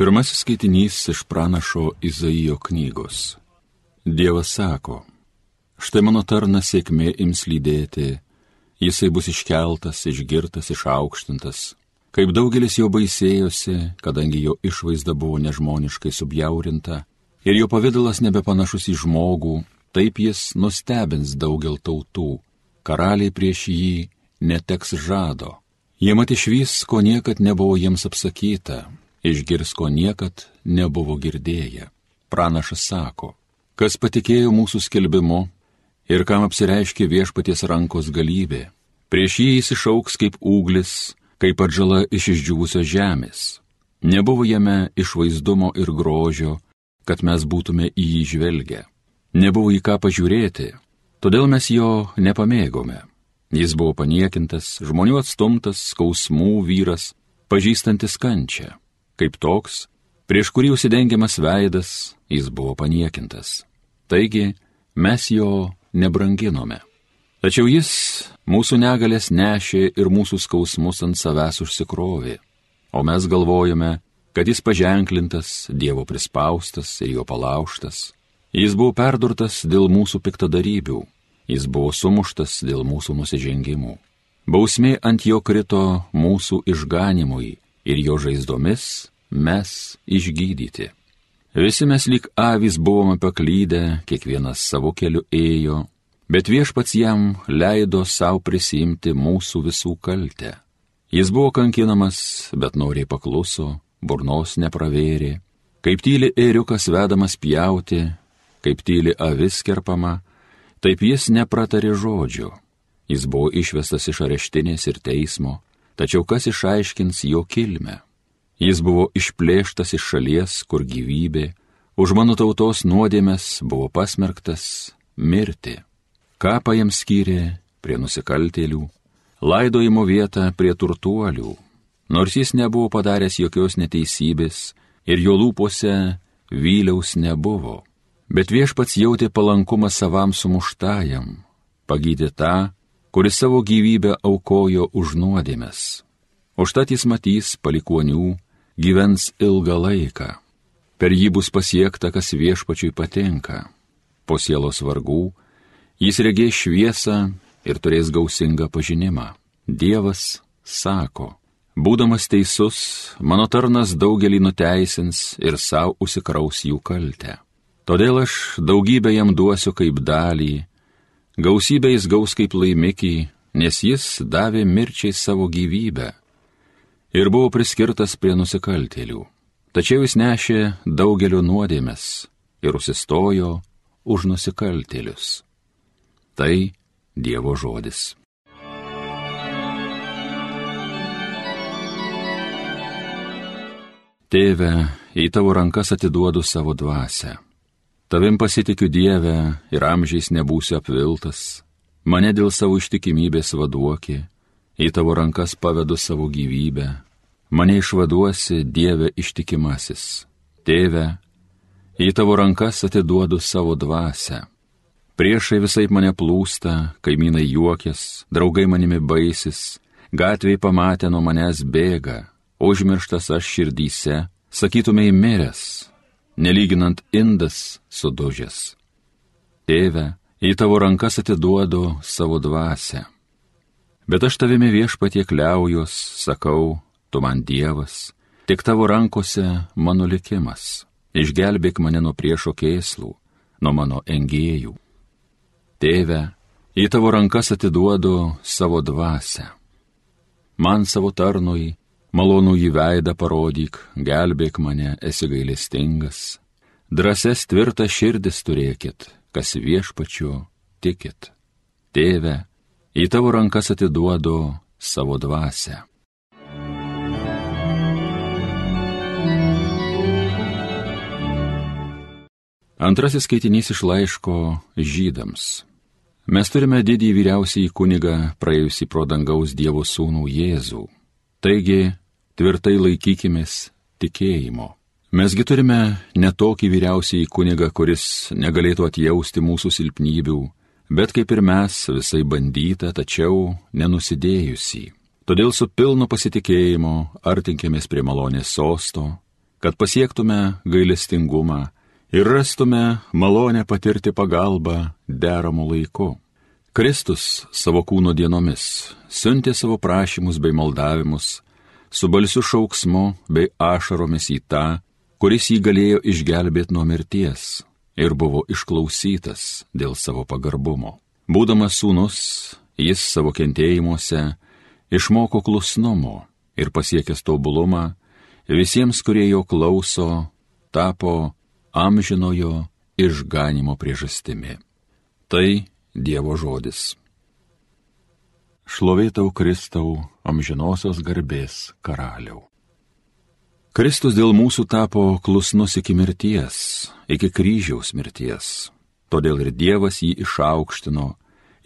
Pirmasis skaitinys iš pranašo Izaijo knygos. Dievas sako, štai mano tarna sėkmė ims lydėti, jisai bus iškeltas, išgirtas, išaukštintas. Kaip daugelis jo baisėjosi, kadangi jo išvaizda buvo nežmoniškai subjaurinta ir jo pavydalas nebepanašus į žmogų, taip jis nustebins daugel tautų, karaliai prieš jį neteks žado. Jie mat išvys, ko niekad nebuvo jiems apsakyta, išgirs, ko niekad nebuvo girdėję. Pranašas sako, kas patikėjo mūsų skelbimu ir kam apsireiškė viešpaties rankos galybė, prieš jį jis išauks kaip ūglis, kaip atžala iš išdžiūvusios žemės. Nebuvo jame išvaizdumo ir grožio, kad mes būtume į jį žvelgę. Nebuvo į ką pažiūrėti, todėl mes jo nepamėgome. Jis buvo paniekintas, žmonių atstumtas, skausmų vyras, pažįstantis kančią kaip toks, prieš kurį užsidengiamas veidas, jis buvo paniekintas. Taigi mes jo nebranginome. Tačiau jis mūsų negalės nešė ir mūsų skausmus ant savęs užsikrovė, o mes galvojame, kad jis paženklintas, Dievo prispaustas ir jo palauštas. Jis buvo perdurtas dėl mūsų piktadarybių, jis buvo sumuštas dėl mūsų nusižengimų. Bausmė ant jo krito mūsų išganimui ir jo žaizdomis mes išgydyti. Visi mes lyg avys buvome paklydę, kiekvienas savo keliu ėjo, bet viešpats jam leido savo prisimti mūsų visų kaltę. Jis buvo kankinamas, bet noriai pakluso, burnos nepravėrė, kaip tyli ėriukas vedamas pjauti, kaip tyli avis kerpama, taip jis nepratarė žodžio. Jis buvo išvestas iš areštinės ir teismo, tačiau kas išaiškins jo kilmę? Jis buvo išplėštas iš šalies, kur gyvybė, už mano tautos nuodėmės buvo pasmerktas mirti. Kapą jam skyrė prie nusikaltėlių, laidojimo vietą prie turtuolių, nors jis nebuvo padaręs jokios neteisybės ir jo lūpose vyliaus nebuvo. Bet viešpats jautė palankumą savam sumuštajam, pagydė tą, kuris savo gyvybę aukojo už nuodėmės. Užtat jis matys palikonių gyvens ilgą laiką. Per jį bus pasiekta, kas viešpačiui patinka. Po sielos vargų jis regės šviesą ir turės gausingą pažinimą. Dievas sako, būdamas teisus, mano tarnas daugelį nuteisins ir savo užsikraus jų kaltę. Todėl aš daugybę jam duosiu kaip dalį, gausybę jis gaus kaip laimikį, nes jis davė mirčiai savo gyvybę ir buvo priskirtas prie nusikaltėlių. Tačiau jis nešė daugeliu nuodėmės ir užsistojo už nusikaltėlius. Tai Dievo žodis. Tėve, į tavo rankas atiduodu savo dvasę. Tavim pasitikiu Dievę ir amžiais nebūsiu apviltas. Mane dėl savo ištikimybės vaduokė į tavo rankas pavedu savo gyvybę, mane išvaduosi Dieve ištikimasis. Tėve, į tavo rankas atiduodu savo dvasę. Priešai visai mane plūsta, kaimynai juokės, draugai manimi baisis, gatviai pamatę nuo manęs bėga, užmirštas aš širdyse, sakytumei miręs, nelyginant indas sudužęs. Tėve, į tavo rankas atiduodu savo dvasę. Bet aš tavimi viešpatie kliaujos, sakau, tu man Dievas, tik tavo rankose mano likimas, išgelbėk mane nuo priešo kėslų, nuo mano engėjų. Tėve, į tavo rankas atiduodu savo dvasę. Man savo tarnui, malonų į veidą parodyk, gelbėk mane, esi gailestingas. Drąses tvirtą širdis turėkit, kas viešpačiu tikit. Tėve, į tavo rankas atiduodu savo dvasę. Antrasis skaitinys iš laiško žydams. Mes turime didį vyriausiai kunigą praėjusi pro dangaus Dievo sūnų Jėzų. Taigi, tvirtai laikykimės tikėjimo. Mesgi turime netokį vyriausiai kunigą, kuris negalėtų atjausti mūsų silpnybių bet kaip ir mes visai bandyta, tačiau nenusidėjusi. Todėl su pilnu pasitikėjimu artinkėmės prie malonės sosto kad pasiektume gailestingumą ir rastume malonę patirti pagalbą deramų laiku. Kristus savo kūno dienomis siuntė savo prašymus bei maldavimus, su balsiu šauksmu bei ašaromis į tą, kuris jį galėjo išgelbėti nuo mirties ir buvo išklausytas dėl savo pagarbumo. Būdamas sūnus, jis savo kentėjimuose išmoko klusnumo ir pasiekęs tobulumą, visiems, kurie jo klauso, tapo amžinojo išganimo priežastimi. Tai Dievo žodis. Šlovėtau Kristau amžinosios garbės karaliau. Kristus dėl mūsų tapo klusnus iki mirties, iki kryžiaus mirties. Todėl ir Dievas jį išaukštino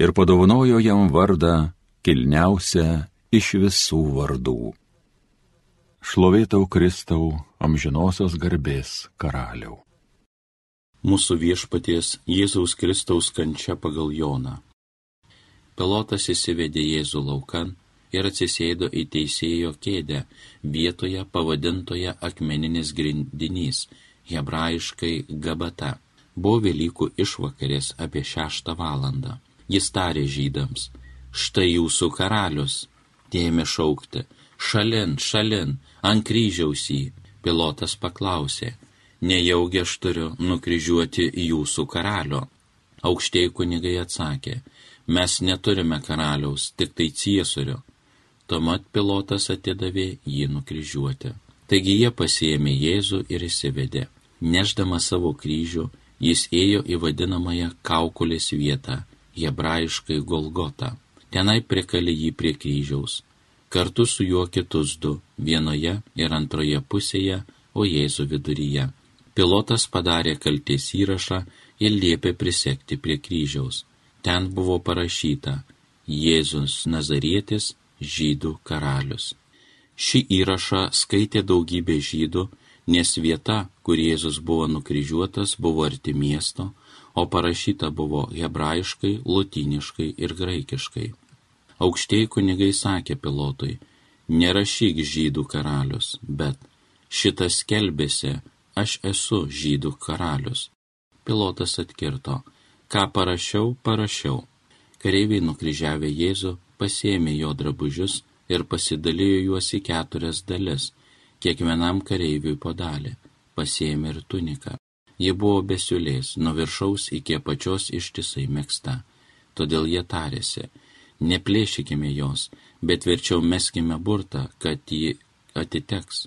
ir padovanojo jam vardą kilniausią iš visų vardų. Šlovėtau Kristau amžinosios garbės karaliau mūsų viešpaties Jėzaus Kristaus kančia pagal Joną. Pilotas įsivedė Jėzų laukan ir atsisėdo į teisėjo kėdę vietoje pavadintoje akmeninis grindinys, hebrajiškai gabata. Buvo Velykų išvakarės apie šeštą valandą. Jis tarė žydams, štai jūsų karalius, tėmė šaukti, šalin, šalin, ant kryžiaus jį. Pilotas paklausė, nejaugi aš turiu nukryžiuoti jūsų karalio. Aukštieji kunigai atsakė, mes neturime karaliaus, tik tai ciesorių. Tuomet pilotas atidavė jį nukryžiuoti. Taigi jie pasiėmė Jėzų ir įsivedė. Neždama savo kryžių, jis ėjo į vadinamąją kaukulės vietą, hebrajiškai Golgotą. Tenai prikalė jį prie kryžiaus. Kartu su juo kitus du, vienoje ir antroje pusėje, o Jėzų viduryje. Pilotas padarė kalties įrašą ir liepė prisekti prie kryžiaus. Ten buvo parašyta Jėzus Nazarietis žydų karalius. Šį įrašą skaitė daugybė žydų, nes vieta, kur Jėzus buvo nukryžiuotas, buvo arti miesto, o parašyta buvo hebrajiškai, lotyniškai ir graikiškai. Aukštieji kunigai sakė pilotui, nerašyk žydų karalius, bet šitas kelbėsi aš esu žydų karalius. Pilotas atkirto, ką parašiau, parašiau. Kareiviai nukryžiavę Jėzų pasėmė jo drabužius ir pasidalijo juos į keturias dalis, kiekvienam kareiviui po dalį, pasėmė ir tuniką. Ji buvo besiulės, nuo viršaus iki apačios ištisai mėgsta. Todėl jie tarėsi, neplėšykime jos, bet verčiau meskime burtą, kad ji atiteks.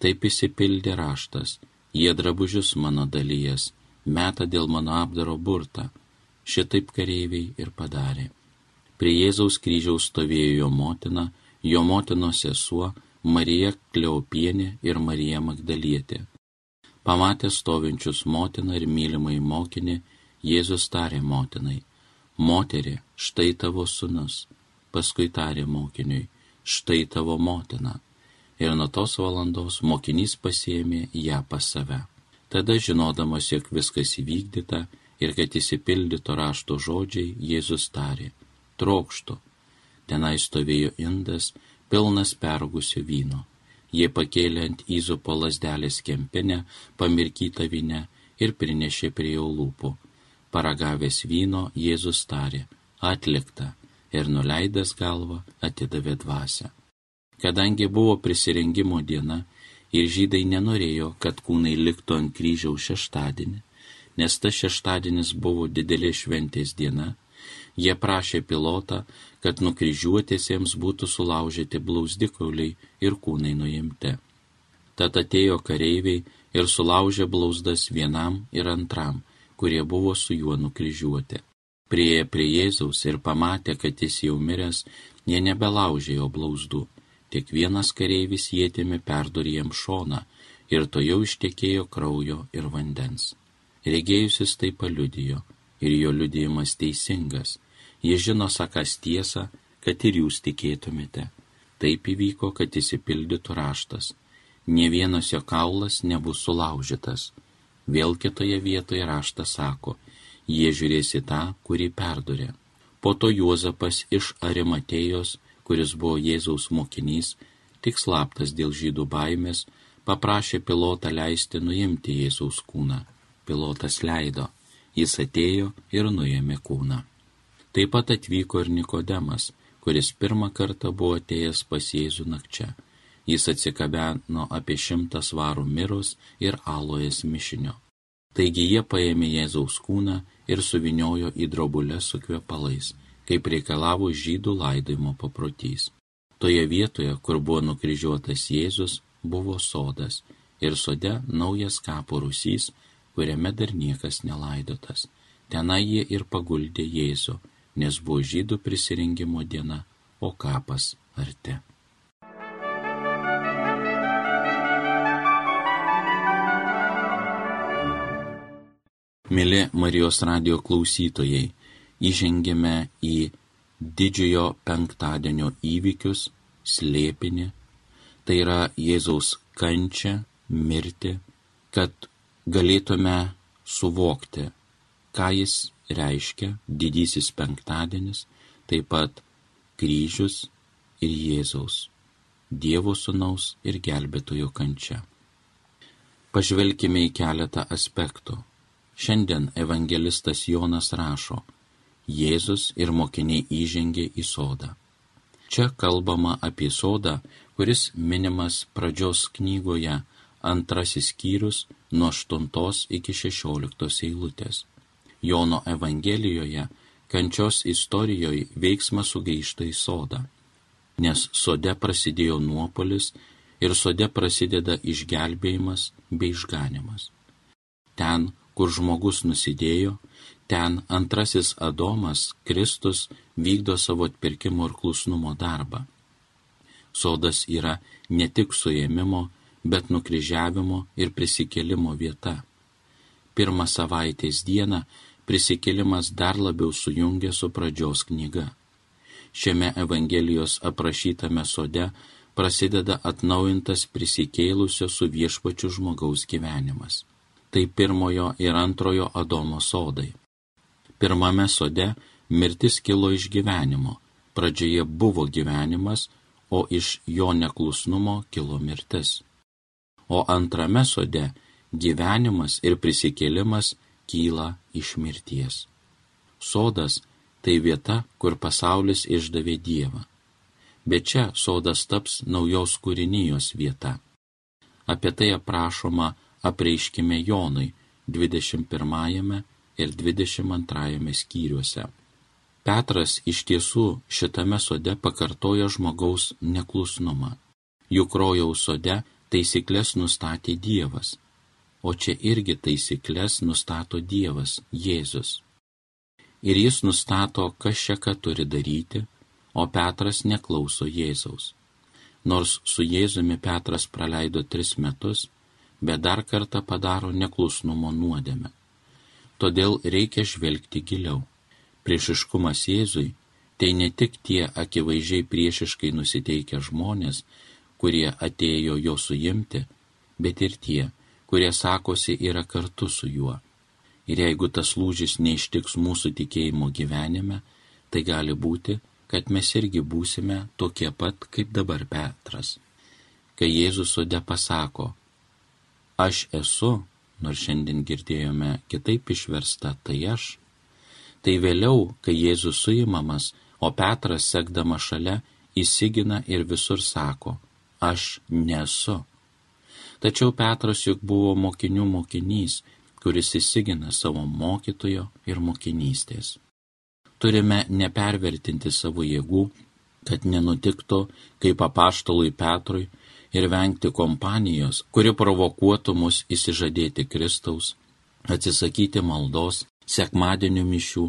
Taip įsipildė raštas Jie drabužius mano dalyjas, meta dėl mano apdaro burtą. Šitaip kareiviai ir padarė. Prie Jėzaus kryžiaus stovėjo jo motina, jo motinos sesuo, Marija Kleopienė ir Marija Magdalietė. Pamatė stovinčius motiną ir mylimai mokinį, Jėzus tarė motinai, moterį, štai tavo sunus, paskui tarė mokiniui, štai tavo motina ir nuo tos valandos mokinys pasėmė ją pas save. Tada, žinodamas, jog viskas įvykdyta ir kad įsipildyto rašto žodžiai, Jėzus tarė, trokštų. Tenai stovėjo indas, pilnas pergusio vyno. Jie pakėlė ant įzupo lasdelės kempinę, pamirkytą vyne ir prinešė prie jo lūpų. Paragavęs vyno, Jėzus tarė, atlikta, ir nuleidęs galvą atidavė dvasę kadangi buvo prisirengimo diena ir žydai nenorėjo, kad kūnai liktų ant kryžiaus šeštadienį, nes tas šeštadienis buvo didelė šventės diena, jie prašė pilotą, kad nukryžiuotėsiems būtų sulaužyti blausdikauliai ir kūnai nuimti. Tad atėjo kareiviai ir sulaužė blausdas vienam ir antram, kurie buvo su juo nukryžiuoti. Prieė prie Jėzaus ir pamatė, kad jis jau miręs, jie nebelaužė jo blauzdų Tik vienas kareivis jėtimi perdurė jam šoną ir to jau ištekėjo kraujo ir vandens. Regėjusis tai paliudijo ir jo liudijimas teisingas. Jis žino sakas tiesą, kad ir jūs tikėtumėte. Taip įvyko, kad įsipildytų raštas. Ne vienas jo kaulas nebus sulaužytas. Vėl kitoje vietoje raštas sako, jie žiūrės į tą, kurį perdurė. Po to Juozapas iš Arimatėjos kuris buvo Jėzaus mokinys, tik slaptas dėl žydų baimės, paprašė pilotą leisti nuimti Jėzaus kūną. Pilotas leido, jis atėjo ir nuėmė kūną. Taip pat atvyko ir Nikodemas, kuris pirmą kartą buvo atėjęs pas Jėzų nakčia. Jis atsikabeno apie šimtą svarų miros ir alojas mišinio. Taigi jie paėmė Jėzaus kūną ir suviniojo į drobulę su kvepalais, kaip reikalavo žydų laidojimo paprotys. Toje vietoje, kur buvo nukryžiuotas Jėzus, buvo sodas ir sode naujas kapo rusys, kuriame dar niekas nelaidotas. Tenai jie ir paguldė Jėzų, nes buvo žydų prisirinkimo diena, o kapas arti. Mėly Marijos radio klausytojai, įžengėme į didžiojo penktadienio įvykius, slėpinį, tai yra Jėzaus kančią, mirtį, kad galėtume suvokti, ką jis reiškia didysis penktadienis, taip pat kryžius ir Jėzaus, Dievo sunaus ir gelbėtojo kančia. Pažvelkime į keletą aspektų Šiandien evangelistas Jonas rašo, Jėzus ir mokiniai įžengė į sodą. Čia kalbama apie sodą, kuris minimas pradžios knygoje antrasis skyrius nuo 8 iki 16 eilutės. Jono Evangelijoje kančios istorijoje veiksmas sugaišta į sodą, nes sode prasidėjo nuopolis ir sode prasideda išgelbėjimas bei išganimas. Ten, kur žmogus nusidėjo, ten antrasis Adomas, Kristus, vykdo savo atpirkimo ir klusnumo darbą. Sodas yra ne tik suėmimo, bet nukryžiavimo ir prisikėlimo vieta. Pirmą savaitės dieną prisikėlimas dar labiau sujungia su pradžios knyga. Šiame Evangelijos aprašytame sode prasideda atnaujintas prisikėlusio su viešpačiu žmogaus gyvenimas tai pirmojo ir antrojo Adomo sodai. Pirmame sode mirtis kilo iš gyvenimo, pradžioje buvo gyvenimas, o iš jo neklusnumo kilo mirtis. O antrame sode gyvenimas ir prisikėlimas kyla iš mirties. Sodas tai vieta, kur pasaulis išdavė Dievą. Bet čia sodas taps naujos kūrinijos vieta. Apie tai aprašoma apreiškime Jonui 21 ir 22 skyriuose. Petras iš tiesų šitame sode pakartoja žmogaus neklusnumą. Juk rojaus sode taisyklės nustatė Dievas, o čia irgi taisyklės nustato Dievas, Jėzus. Ir jis nustato, kas čia ką turi daryti, o Petras neklauso Jėzaus. Nors su Jėzumi Petras praleido tris metus, bet dar kartą padaro neklusnumo nuodėmę. Todėl reikia žvelgti giliau. Priešiškumas Jėzui tai ne tik tie akivaizdžiai priešiškai nusiteikę žmonės, kurie atėjo jo suimti, bet ir tie, kurie sakosi yra kartu su juo. Ir jeigu tas lūžis neištiks mūsų tikėjimo gyvenime, tai gali būti, kad mes irgi būsime tokie pat kaip dabar Petras. Kai Jėzus sode pasako, aš esu, nors šiandien girdėjome kitaip išversta, tai aš. Tai vėliau, kai Jėzus suimamas, o Petras sekdama šalia įsigina ir visur sako, aš nesu. Tačiau Petras juk buvo mokinių mokinys, kuris įsigina savo mokytojo ir mokinystės. Turime nepervertinti savo jėgų, kad nenutiktų, kaip apaštalui Petrui, ir vengti kompanijos, kuri provokuotų mus įsižadėti Kristaus, atsisakyti maldos, sekmadienių mišių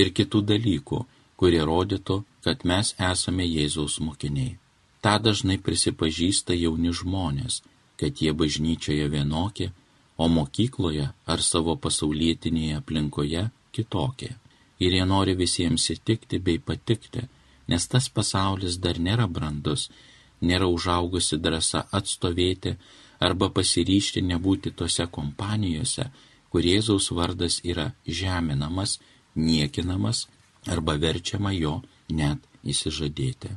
ir kitų dalykų, kurie rodytų, kad mes esame Jėzaus mokiniai. Ta dažnai prisipažįsta jauni žmonės, kad jie bažnyčioje vienokie, o mokykloje ar savo pasaulietinėje aplinkoje kitokie. Ir jie nori visiems įtikti bei patikti, nes tas pasaulis dar nėra brandus nėra užaugusi drąsa atstovėti arba pasiryšti nebūti tose kompanijose, kur Jėzaus vardas yra žeminamas, niekinamas arba verčiama jo net įsižadėti.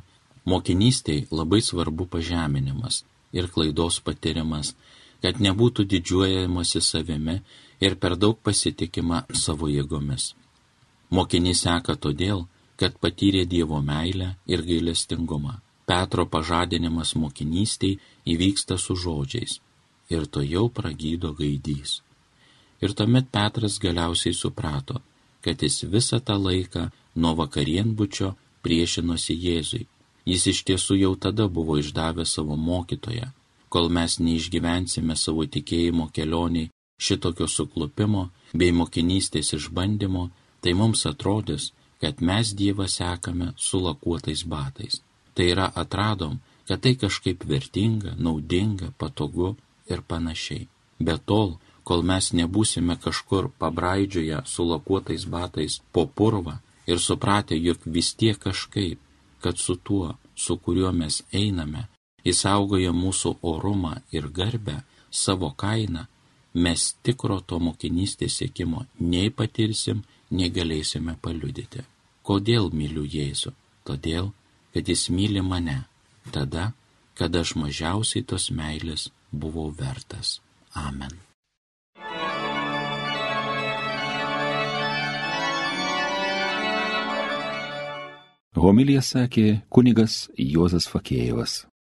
Mokinystėj labai svarbu pažeminimas, ir klaidos patirimas, kad nebūtų didžiuojamasi savimi ir per daug pasitikima savo jėgomis. Mokinys seka todėl, kad patyrė Dievo meilę ir gailestingumą. Petro pažadinimas mokinystiai įvyksta su žodžiais ir to jau pragydo gaidys. Ir tuomet Petras galiausiai suprato, kad jis visą tą laiką nuo vakarienbučio priešinosi Jėzui. Jis iš tiesų jau tada buvo išdavęs savo mokytoją. Kol mes neišgyvensime savo tikėjimo kelioniai šitokio suklupimo bei mokinystės išbandymo, tai mums atrodys, kad mes Dievą sekame su lakuotais batais. Tai yra atradom, kad tai kažkaip vertinga, naudinga, patogu ir panašiai. Be tol, kol mes nebūsime kažkur pabraidžioje su lakuotais batais po purvą ir supratę, jog vis tiek kažkaip, kad su tuo, su kuriuo mes einame, įsaugoja mūsų orumą ir garbę, savo kainą, mes tikro to mokinystės sėkimo nei patirsim, nei galėsime paliudyti. Kodėl myliu Jėzų? Todėl, kad jis myli mane, tada, kada aš mažiausiai tos meilės buvau vertas. Amen. Homilija sakė kunigas Juozas Fakėjevas.